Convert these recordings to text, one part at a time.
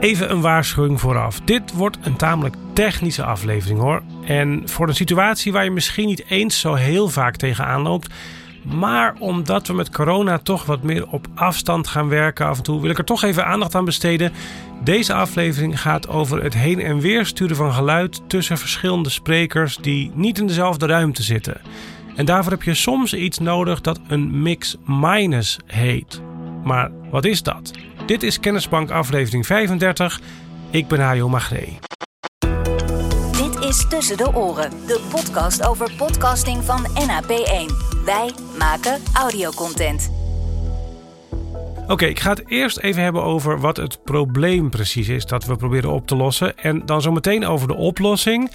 Even een waarschuwing vooraf. Dit wordt een tamelijk technische aflevering hoor. En voor een situatie waar je misschien niet eens zo heel vaak tegenaan loopt. Maar omdat we met corona toch wat meer op afstand gaan werken af en toe, wil ik er toch even aandacht aan besteden. Deze aflevering gaat over het heen en weer sturen van geluid tussen verschillende sprekers die niet in dezelfde ruimte zitten. En daarvoor heb je soms iets nodig dat een mix minus heet. Maar wat is dat? Dit is Kennisbank aflevering 35. Ik ben Hajo Magree. Dit is Tussen de Oren, de podcast over podcasting van NAP1. Wij maken audiocontent. Oké, ik ga het eerst even hebben over wat het probleem precies is dat we proberen op te lossen. En dan zo meteen over de oplossing.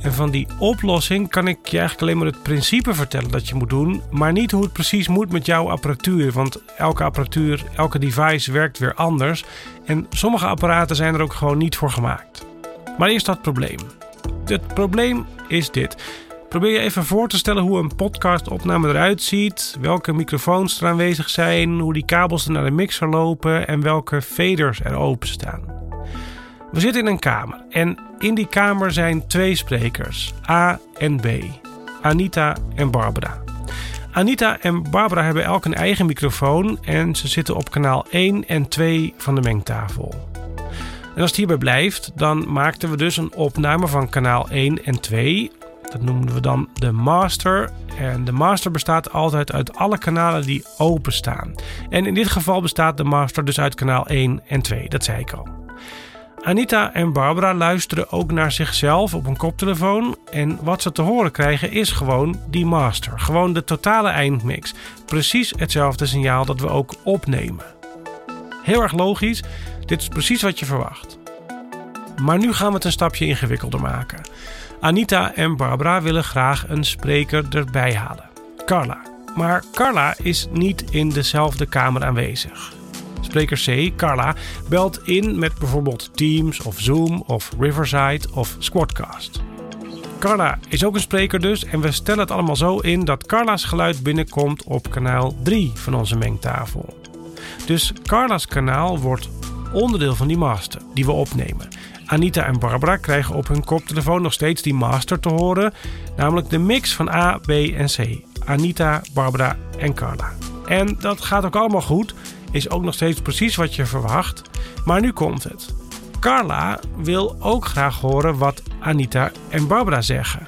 En van die oplossing kan ik je eigenlijk alleen maar het principe vertellen dat je moet doen, maar niet hoe het precies moet met jouw apparatuur. Want elke apparatuur, elke device werkt weer anders. En sommige apparaten zijn er ook gewoon niet voor gemaakt. Maar eerst dat probleem. Het probleem is dit. Probeer je even voor te stellen hoe een podcastopname eruit ziet, welke microfoons er aanwezig zijn, hoe die kabels er naar de mixer lopen en welke faders er open staan. We zitten in een kamer en in die kamer zijn twee sprekers, A en B, Anita en Barbara. Anita en Barbara hebben elk een eigen microfoon en ze zitten op kanaal 1 en 2 van de mengtafel. En als het hierbij blijft, dan maakten we dus een opname van kanaal 1 en 2. Dat noemden we dan de master. En de master bestaat altijd uit alle kanalen die openstaan. En in dit geval bestaat de master dus uit kanaal 1 en 2, dat zei ik al. Anita en Barbara luisteren ook naar zichzelf op een koptelefoon. En wat ze te horen krijgen is gewoon die master. Gewoon de totale eindmix. Precies hetzelfde signaal dat we ook opnemen. Heel erg logisch. Dit is precies wat je verwacht. Maar nu gaan we het een stapje ingewikkelder maken. Anita en Barbara willen graag een spreker erbij halen. Carla. Maar Carla is niet in dezelfde kamer aanwezig. Spreker C, Carla, belt in met bijvoorbeeld Teams of Zoom of Riverside of Squadcast. Carla is ook een spreker dus en we stellen het allemaal zo in dat Carla's geluid binnenkomt op kanaal 3 van onze mengtafel. Dus Carla's kanaal wordt onderdeel van die master die we opnemen. Anita en Barbara krijgen op hun koptelefoon nog steeds die master te horen, namelijk de mix van A, B en C. Anita, Barbara en Carla. En dat gaat ook allemaal goed, is ook nog steeds precies wat je verwacht. Maar nu komt het. Carla wil ook graag horen wat Anita en Barbara zeggen.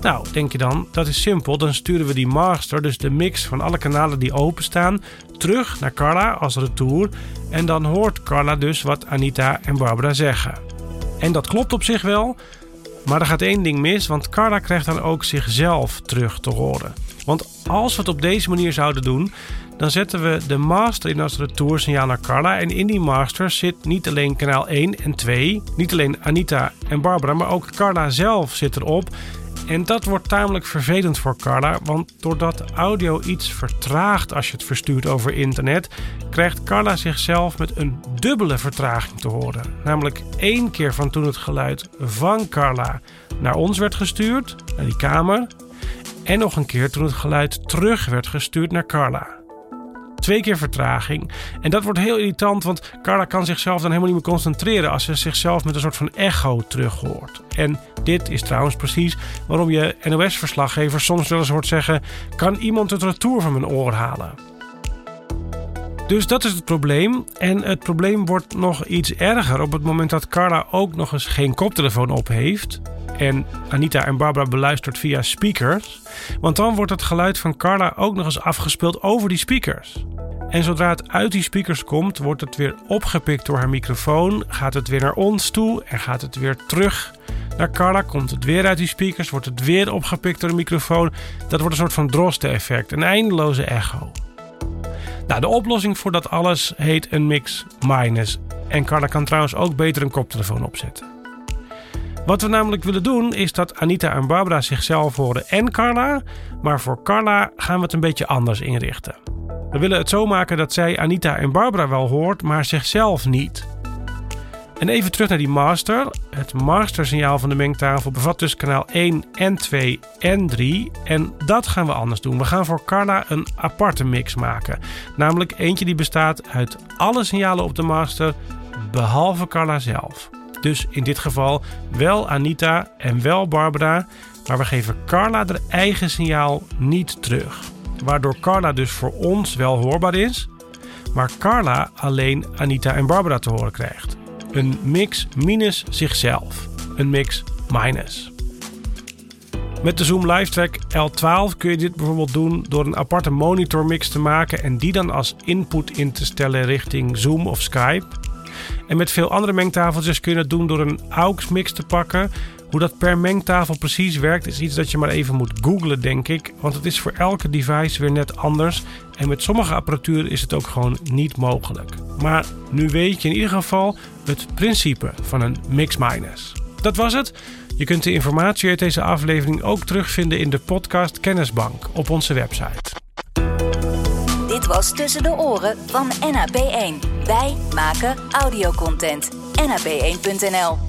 Nou, denk je dan, dat is simpel. Dan sturen we die master, dus de mix van alle kanalen die openstaan, terug naar Carla als retour. En dan hoort Carla dus wat Anita en Barbara zeggen. En dat klopt op zich wel, maar er gaat één ding mis, want Carla krijgt dan ook zichzelf terug te horen. Want als we het op deze manier zouden doen, dan zetten we de master in als retoursignaal naar Carla. En in die master zit niet alleen kanaal 1 en 2, niet alleen Anita en Barbara, maar ook Carla zelf zit erop. En dat wordt tamelijk vervelend voor Carla, want doordat audio iets vertraagt als je het verstuurt over internet, krijgt Carla zichzelf met een dubbele vertraging te horen. Namelijk één keer van toen het geluid van Carla naar ons werd gestuurd, naar die kamer, en nog een keer toen het geluid terug werd gestuurd naar Carla. Twee keer vertraging. En dat wordt heel irritant, want Carla kan zichzelf dan helemaal niet meer concentreren als ze zichzelf met een soort van echo terug hoort. En dit is trouwens precies waarom je NOS-verslaggever soms wel eens hoort zeggen: kan iemand het retour van mijn oor halen? Dus dat is het probleem. En het probleem wordt nog iets erger op het moment dat Carla ook nog eens geen koptelefoon op heeft. En Anita en Barbara beluistert via speakers. Want dan wordt het geluid van Carla ook nog eens afgespeeld over die speakers. En zodra het uit die speakers komt, wordt het weer opgepikt door haar microfoon. Gaat het weer naar ons toe en gaat het weer terug naar Carla. Komt het weer uit die speakers, wordt het weer opgepikt door de microfoon. Dat wordt een soort van droste-effect, een eindeloze echo. Nou, de oplossing voor dat alles heet een mix minus. En Carla kan trouwens ook beter een koptelefoon opzetten. Wat we namelijk willen doen is dat Anita en Barbara zichzelf horen en Carla. Maar voor Carla gaan we het een beetje anders inrichten. We willen het zo maken dat zij Anita en Barbara wel hoort, maar zichzelf niet. En even terug naar die master. Het mastersignaal van de mengtafel bevat dus kanaal 1 en 2 en 3. En dat gaan we anders doen. We gaan voor Carla een aparte mix maken. Namelijk eentje die bestaat uit alle signalen op de master behalve Carla zelf. Dus in dit geval wel Anita en wel Barbara, maar we geven Carla haar eigen signaal niet terug. Waardoor Carla dus voor ons wel hoorbaar is, maar Carla alleen Anita en Barbara te horen krijgt. Een mix minus zichzelf. Een mix minus. Met de Zoom Live Track L12 kun je dit bijvoorbeeld doen door een aparte monitormix te maken en die dan als input in te stellen richting Zoom of Skype. En met veel andere mengtafeltjes kun je het doen door een AUX mix te pakken. Hoe dat per mengtafel precies werkt is iets dat je maar even moet googlen denk ik, want het is voor elke device weer net anders en met sommige apparatuur is het ook gewoon niet mogelijk. Maar nu weet je in ieder geval het principe van een mix-minus. Dat was het. Je kunt de informatie uit deze aflevering ook terugvinden in de podcast Kennisbank op onze website. Dit was Tussen de Oren van NAP1. Wij maken audiocontent. NAP1.nl